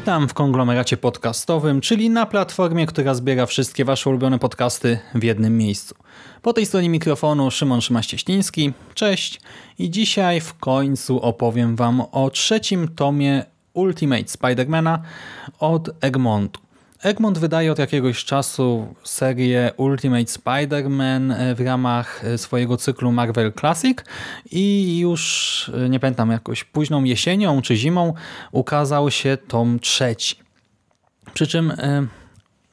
Witam w konglomeracie podcastowym, czyli na platformie, która zbiera wszystkie wasze ulubione podcasty w jednym miejscu. Po tej stronie mikrofonu Szymon Szymaś-Cieśliński. Cześć. I dzisiaj w końcu opowiem wam o trzecim tomie Ultimate Spidermana od Egmontu. Egmont wydaje od jakiegoś czasu serię Ultimate Spider-Man e, w ramach e, swojego cyklu Marvel Classic i już, e, nie pamiętam, jakoś późną jesienią czy zimą ukazał się tom trzeci. Przy czym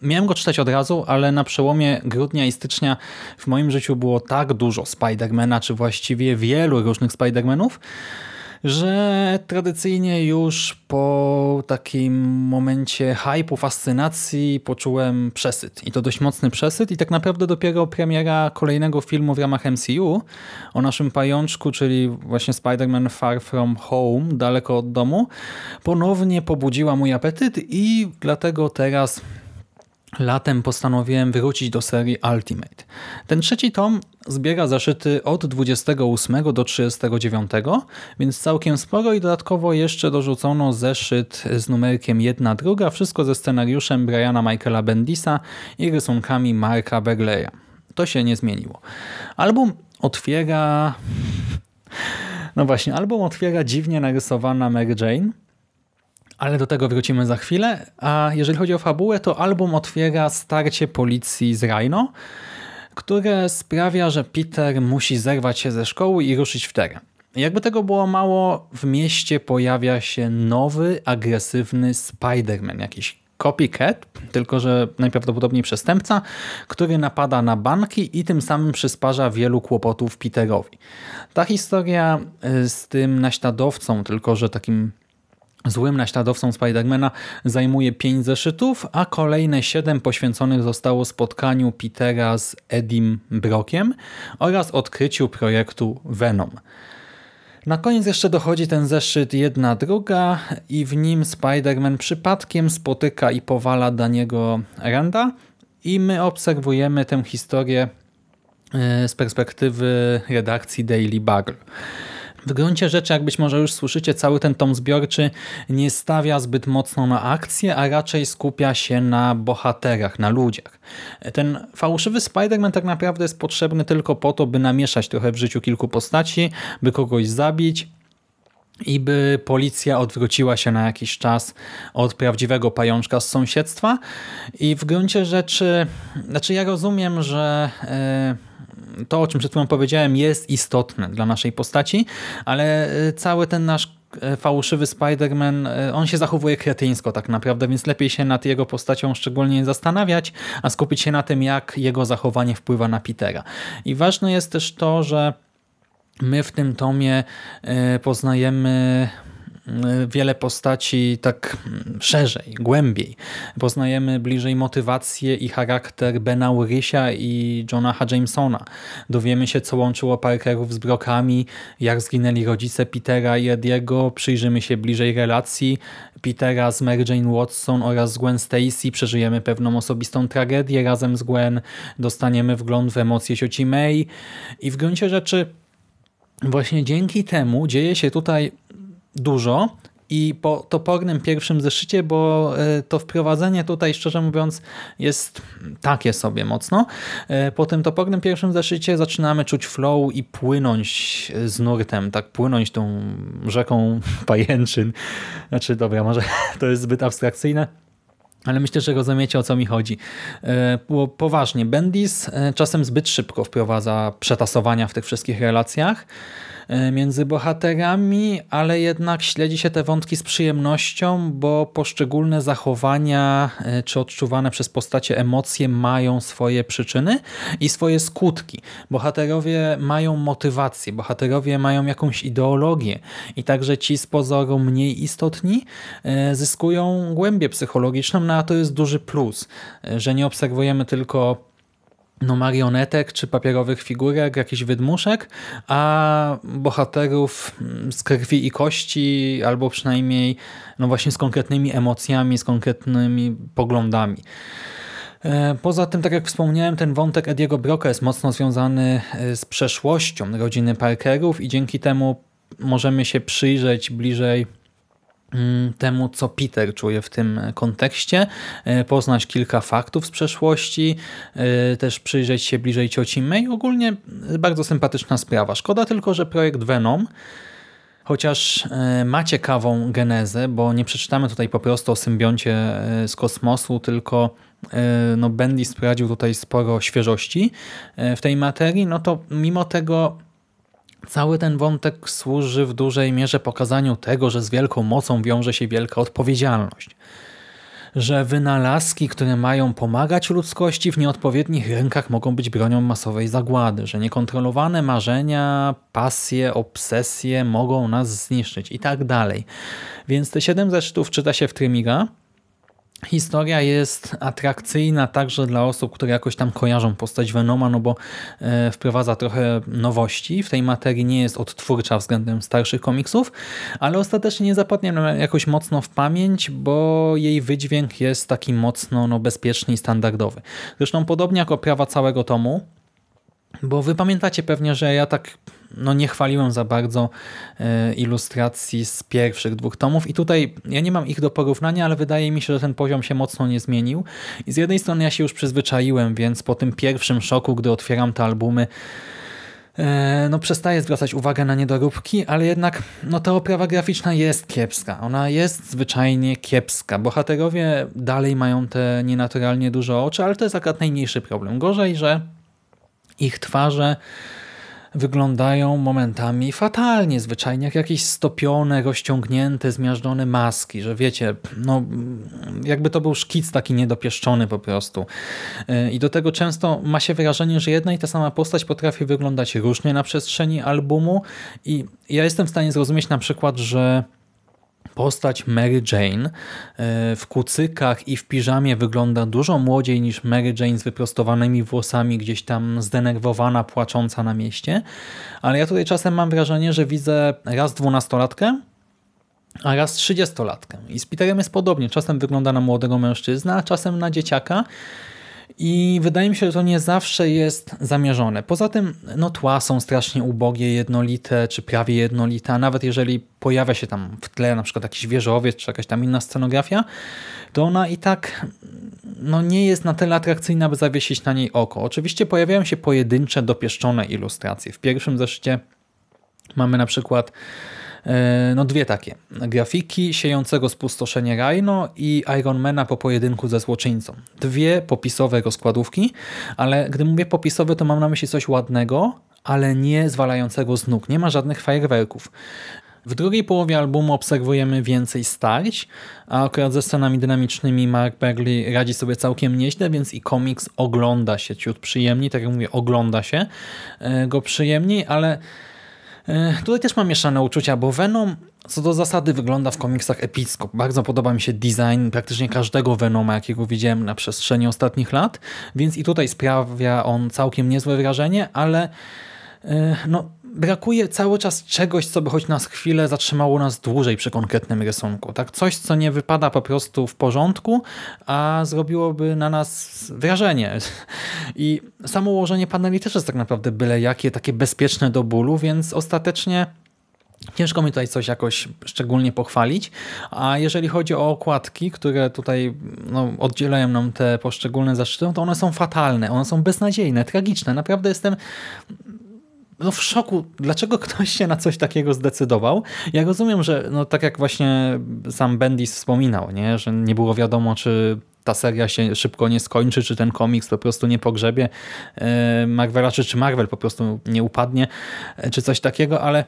miałem go czytać od razu, ale na przełomie grudnia i stycznia w moim życiu było tak dużo Spidermana, czy właściwie wielu różnych Spidermanów, że tradycyjnie już po takim momencie hypu, fascynacji poczułem przesyt. I to dość mocny przesyt i tak naprawdę dopiero premiera kolejnego filmu w ramach MCU o naszym pajączku, czyli właśnie Spider-Man Far From Home, daleko od domu, ponownie pobudziła mój apetyt i dlatego teraz latem postanowiłem wrócić do serii Ultimate. Ten trzeci tom zbiera zaszyty od 28 do 39, więc całkiem sporo i dodatkowo jeszcze dorzucono zeszyt z numerkiem 1 druga, wszystko ze scenariuszem Briana Michaela Bendisa i rysunkami Marka Begleya. To się nie zmieniło. Album otwiera... No właśnie, album otwiera dziwnie narysowana Mary Jane, ale do tego wrócimy za chwilę. A jeżeli chodzi o fabułę, to album otwiera starcie policji z Rhino, które sprawia, że Peter musi zerwać się ze szkoły i ruszyć w teren. Jakby tego było mało, w mieście pojawia się nowy, agresywny Spider-Man, jakiś copycat, tylko że najprawdopodobniej przestępca, który napada na banki i tym samym przysparza wielu kłopotów Peterowi. Ta historia y, z tym naśladowcą, tylko że takim Złym naśladowcą Spidermana zajmuje 5 zeszytów, a kolejne 7 poświęconych zostało spotkaniu Petera z Edim Brockiem oraz odkryciu projektu Venom. Na koniec jeszcze dochodzi ten zeszyt jedna druga i w nim Spider-Man przypadkiem spotyka i powala Daniego Randa i my obserwujemy tę historię e, z perspektywy redakcji Daily Bugle. W gruncie rzeczy, jak być może już słyszycie, cały ten tom zbiorczy nie stawia zbyt mocno na akcję, a raczej skupia się na bohaterach, na ludziach. Ten fałszywy Spider-Man tak naprawdę jest potrzebny tylko po to, by namieszać trochę w życiu kilku postaci, by kogoś zabić, i by policja odwróciła się na jakiś czas od prawdziwego pajączka z sąsiedztwa. I w gruncie rzeczy, znaczy ja rozumiem, że yy, to, o czym przed chwilą powiedziałem, jest istotne dla naszej postaci, ale e, cały ten nasz e, fałszywy Spider-Man, e, on się zachowuje kretyńsko tak naprawdę, więc lepiej się nad jego postacią szczególnie zastanawiać, a skupić się na tym, jak jego zachowanie wpływa na Petera. I ważne jest też to, że my w tym tomie poznajemy wiele postaci tak szerzej, głębiej. Poznajemy bliżej motywację i charakter Bena Urysia i Jonaha Jamesona. Dowiemy się, co łączyło Parkerów z Brokami, jak zginęli rodzice Petera i Ediego. Przyjrzymy się bliżej relacji Petera z Mary Jane Watson oraz z Gwen Stacy. Przeżyjemy pewną osobistą tragedię razem z Gwen. Dostaniemy wgląd w emocje cioci May. I w gruncie rzeczy właśnie dzięki temu dzieje się tutaj dużo i po topornym pierwszym zeszycie, bo e, to wprowadzenie tutaj, szczerze mówiąc, jest takie sobie mocno. E, po tym topornym pierwszym zeszycie zaczynamy czuć flow i płynąć z nurtem, tak płynąć tą rzeką pajęczyn. Znaczy, dobra, może to jest zbyt abstrakcyjne, ale myślę, że rozumiecie o co mi chodzi. E, poważnie, Bendis czasem zbyt szybko wprowadza przetasowania w tych wszystkich relacjach, między bohaterami, ale jednak śledzi się te wątki z przyjemnością, bo poszczególne zachowania e, czy odczuwane przez postacie emocje mają swoje przyczyny i swoje skutki. Bohaterowie mają motywację, bohaterowie mają jakąś ideologię i także ci z pozoru mniej istotni e, zyskują głębię psychologiczną, no a to jest duży plus, że nie obserwujemy tylko no marionetek czy papierowych figurek, jakichś wydmuszek, a bohaterów mm, z krwi i kości, albo przynajmniej no właśnie z konkretnymi emocjami, z konkretnymi poglądami. E, poza tym, tak jak wspomniałem, ten wątek Ediego Broka jest mocno związany e, z przeszłością rodziny Parkerów i dzięki temu możemy się przyjrzeć bliżej temu, co Peter czuje w tym kontekście, e, poznać kilka faktów z przeszłości, e, też przyjrzeć się bliżej cioci May. Ogólnie bardzo sympatyczna sprawa. Szkoda tylko, że projekt Venom chociaż e, ma ciekawą genezę, bo nie przeczytamy tutaj po prostu o symbioncie z kosmosu, tylko no Bendis wprowadził tutaj sporo świeżości w tej materii, no to mimo tego Cały ten wątek służy w dużej mierze pokazaniu tego, że z wielką mocą wiąże się wielka odpowiedzialność. Że wynalazki, które mają pomagać ludzkości w nieodpowiednich rękach mogą być bronią masowej zagłady, że niekontrolowane marzenia, pasje, obsesje mogą nas zniszczyć i tak dalej. Więc te siedem zeszytów czyta się w Trymiga, Historia jest atrakcyjna także dla osób, które jakoś tam kojarzą postać Venoma, no bo e, wprowadza trochę nowości. W tej materii nie jest odtwórcza względem starszych komiksów, ale ostatecznie nie zapadnie nam jakoś mocno w pamięć, bo jej wydźwięk jest taki mocno no, bezpieczny i standardowy. Zresztą podobnie jak oprawa całego tomu, bo wy pamiętacie pewnie, że ja tak no nie chwaliłem za bardzo e, ilustracji z pierwszych dwóch tomów i tutaj ja nie mam ich do porównania, ale wydaje mi się, że ten poziom się mocno nie zmienił i z jednej strony ja się już przyzwyczaiłem, więc po tym pierwszym szoku, gdy otwieram te albumy, e, no przestaję zwracać uwagę na niedoróbki, ale jednak no ta oprawa graficzna jest kiepska. Ona jest zwyczajnie kiepska. Bohaterowie dalej mają te nienaturalnie duże oczy, ale to jest akurat najmniejszy problem. Gorzej, że ich twarze wyglądają momentami fatalnie, zwyczajnie jak jakieś stopione, rozciągnięte, zmiażdżone maski, że wiecie, no jakby to był szkic taki niedopieszczony po prostu. Y, I do tego często ma się wrażenie, że jedna i ta sama postać potrafi wyglądać różnie na przestrzeni albumu i ja jestem w stanie zrozumieć na przykład, że postać Mary Jane e, w kucykach i w piżamie wygląda dużo młodziej niż Mary Jane z wyprostowanymi włosami, gdzieś tam zdenerwowana, płacząca na mieście. Ale ja tutaj czasem mam wrażenie, że widzę raz dwunastolatkę, a raz trzydziestolatkę. I z Peterem jest podobnie. Czasem wygląda na młodego mężczyznę, a czasem na dzieciaka. I wydaje mi się, że to nie zawsze jest zamierzone. Poza tym no, tła są strasznie ubogie, jednolite, czy prawie jednolite, a nawet jeżeli pojawia się tam w tle na przykład jakiś wieżowiec, czy jakaś tam inna scenografia, to ona i tak no, nie jest na tyle atrakcyjna, by zawiesić na niej oko. Oczywiście pojawiają się pojedyncze, dopieszczone ilustracje. W pierwszym zeszycie mamy na przykład no dwie takie. Grafiki siejącego spustoszenie Rhino i Ironmana po pojedynku ze złoczyńcą. Dwie popisowe rozkładówki, ale gdy mówię popisowe, to mam na myśli coś ładnego, ale nie zwalającego z nóg. Nie ma żadnych fajerwerków. W drugiej połowie albumu obserwujemy więcej starć, a akurat ze scenami dynamicznymi Mark Bagley radzi sobie całkiem nieźle, więc i komiks ogląda się ciut przyjemniej, tak jak mówię, ogląda się e, go przyjemniej, ale E, tutaj też mam mieszane uczucia, bo Venom co do zasady wygląda w komiksach epicko. Bardzo podoba mi się design praktycznie każdego Venoma, jakiego widziałem na przestrzeni ostatnich lat, więc i tutaj sprawia on całkiem niezłe wrażenie, ale e, no, brakuje cały czas czegoś, co by choć nas chwilę zatrzymało nas dłużej przy konkretnym rysunku. Tak? Coś, co nie wypada po prostu w porządku, a zrobiłoby na nas wrażenie. I samo ułożenie paneli też jest tak naprawdę byle jakie, takie bezpieczne do bólu, więc ostatecznie Ciężko mi tutaj coś jakoś szczególnie pochwalić, a jeżeli chodzi o okładki, które tutaj no, oddzielają nam te poszczególne zaszczyty, to one są fatalne, one są beznadziejne, tragiczne. Naprawdę jestem no w szoku, dlaczego ktoś się na coś takiego zdecydował. Ja rozumiem, że no tak jak właśnie sam Bendis wspominał, nie? że nie było wiadomo, czy ta seria się szybko nie skończy, czy ten komiks po prostu nie pogrzebie e, Marvela, czy, czy Marvel po prostu nie upadnie, e, czy coś takiego, ale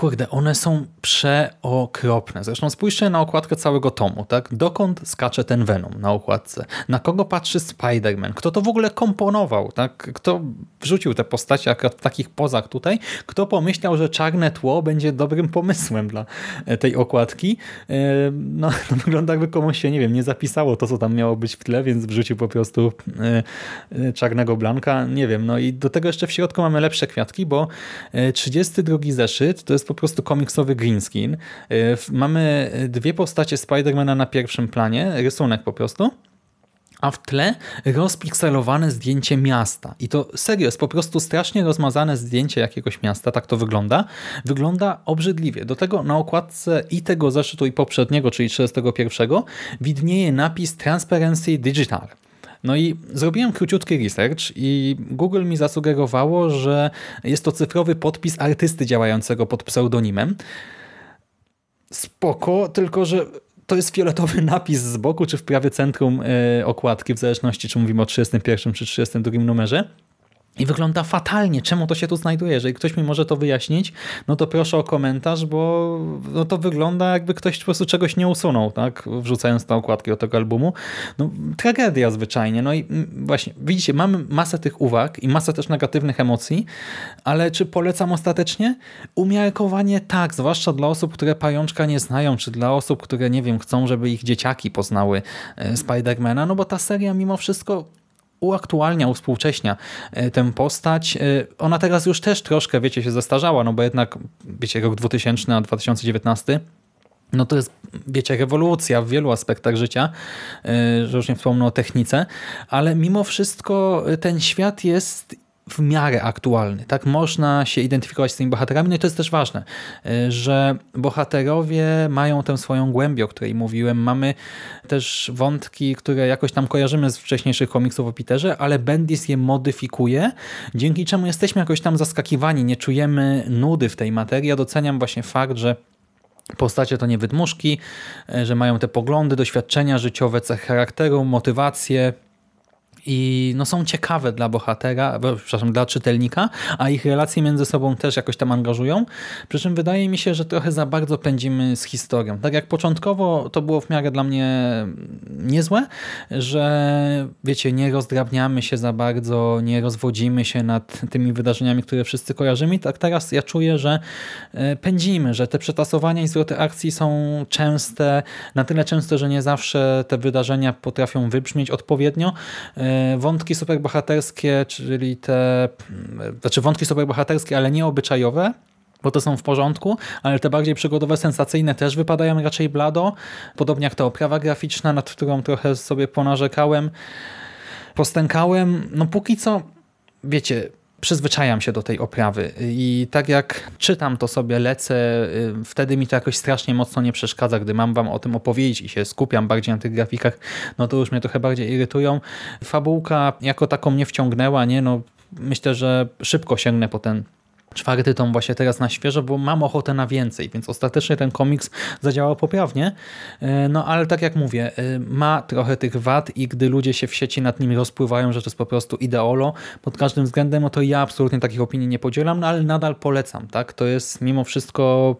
kurde, one są przeokropne. Zresztą spójrzcie na okładkę całego tomu, tak? Dokąd skacze ten Venom na okładce? Na kogo patrzy Spider-Man? Kto to w ogóle komponował, tak? Kto wrzucił te postacie akurat w takich pozach tutaj? Kto pomyślał, że czarne tło będzie dobrym pomysłem dla e, tej okładki? E, No, wygląda jakby komuś się, nie wiem, nie zapisało to, co tam miało być w tle, więc wrzucił po prostu e, czarnego blanka. Nie wiem, no i do tego jeszcze w środku mamy lepsze kwiatki, bo e, 32 zeszyt to jest po prostu komiksowy green skin. W- Mamy dwie postacie Spidermana na pierwszym planie, rysunek po prostu, a w tle rozpikselowane zdjęcie miasta. I to serio, jest po prostu strasznie rozmazane zdjęcie jakiegoś miasta, tak to wygląda. Wygląda obrzydliwie. Do tego na okładce i tego zeszytu i poprzedniego, czyli 31, widnieje napis Transparency Digital. No i zrobiłem króciutki research i Google mi zasugerowało, że jest to cyfrowy podpis artysty działającego pod pseudonimem. Spoko, tylko że to jest fioletowy napis z boku, czy w prawie centrum e, okładki, w zależności czy mówimy o 31 czy 32 numerze. I wygląda fatalnie. Czemu to się tu znajduje? Jeżeli ktoś mi może to wyjaśnić, no to proszę o komentarz, bo no to wygląda jakby ktoś po prostu czegoś nie usunął, tak? Wrzucając te okładki do tego albumu. No, tragedia zwyczajnie. No i mm, właśnie, widzicie, mamy masę tych uwag i masę też negatywnych emocji, ale czy polecam ostatecznie? Umiarkowanie tak, zwłaszcza dla osób, które pajączka nie znają, czy dla osób, które, nie wiem, chcą, żeby ich dzieciaki poznały e, Spidermana, no bo ta seria mimo wszystko uaktualnia, uspółcześnia e, tę postać. E, Ona teraz już też troszkę, wiecie, się zestarzała, no bo jednak, wiecie, rok 2000 a 2019 no to jest, wiecie, rewolucja w wielu aspektach życia, e, że już nie wspomnę o technice, ale mimo wszystko ten świat jest w miarę aktualny. Tak można się identyfikować z tymi bohaterami. No i to jest też ważne, e, że bohaterowie mają tę swoją głębię, o której mówiłem. Mamy też wątki, które jakoś tam kojarzymy z wcześniejszych komiksów o Peterze, ale Bendis je modyfikuje, dzięki czemu jesteśmy jakoś tam zaskakiwani, nie czujemy nudy w tej materii. Ja doceniam właśnie fakt, że Postacie to nie wydmuszki, e, że mają te poglądy, doświadczenia życiowe, cech charakteru, motywacje i no są ciekawe dla bohatera, e, przepraszam, dla czytelnika, a ich relacje między sobą też jakoś tam angażują. Przy czym wydaje mi się, że trochę za bardzo pędzimy z historią. Tak jak początkowo to było w miarę dla mnie niezłe, że wiecie, nie rozdrabniamy się za bardzo, nie rozwodzimy się nad tymi wydarzeniami, które wszyscy kojarzymy. Tak teraz ja czuję, że e, pędzimy, że te przetasowania i zwroty akcji są częste, na tyle częste, że nie zawsze te wydarzenia potrafią wybrzmieć odpowiednio. E, Wątki superbohaterskie, czyli te, mm, znaczy wątki superbohaterskie, ale nie obyczajowe, bo to są w porządku, ale te bardziej przygodowe, sensacyjne też wypadają raczej blado. Podobnie jak ta oprawa graficzna, nad którą trochę sobie ponarzekałem, postękałem. No póki co, wiecie, przyzwyczajam się do tej oprawy i tak jak czytam to sobie, lecę, y, wtedy mi to jakoś strasznie mocno nie przeszkadza, gdy mam wam o tym opowiedzieć i się skupiam bardziej na tych grafikach, no to już mnie trochę bardziej irytują. Fabułka jako taką mnie wciągnęła, nie? No, myślę, że szybko sięgnę po ten czwarty tom właśnie teraz na świeżo, bo mam ochotę na więcej, więc ostatecznie ten komiks zadziałał poprawnie. E, No ale tak jak mówię, e, ma trochę tych wad i gdy ludzie się w sieci nad nim rozpływają, że to jest po prostu ideolo pod każdym względem, no to ja absolutnie takich opinii nie podzielam, no ale nadal polecam, tak? To jest mimo wszystko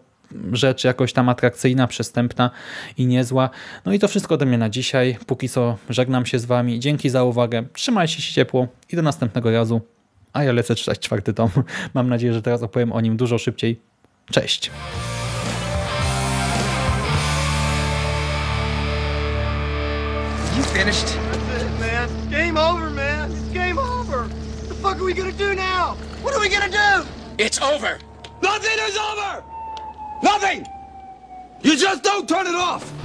rzecz jakoś tam atrakcyjna, przystępna i niezła. No i to wszystko ode mnie na dzisiaj. Póki co żegnam się z wami. Dzięki za uwagę. Trzymajcie się ciepło i do następnego razu. A ja lecę czytać czwarty tom. Mam nadzieję, że teraz opowiem o nim dużo szybciej. Cześć! You finished? That's it, man. Game over, man. It's game over. What the fuck are we gonna do now? What are we gonna do? It's over. Nothing is over! Nothing! You just don't turn it off!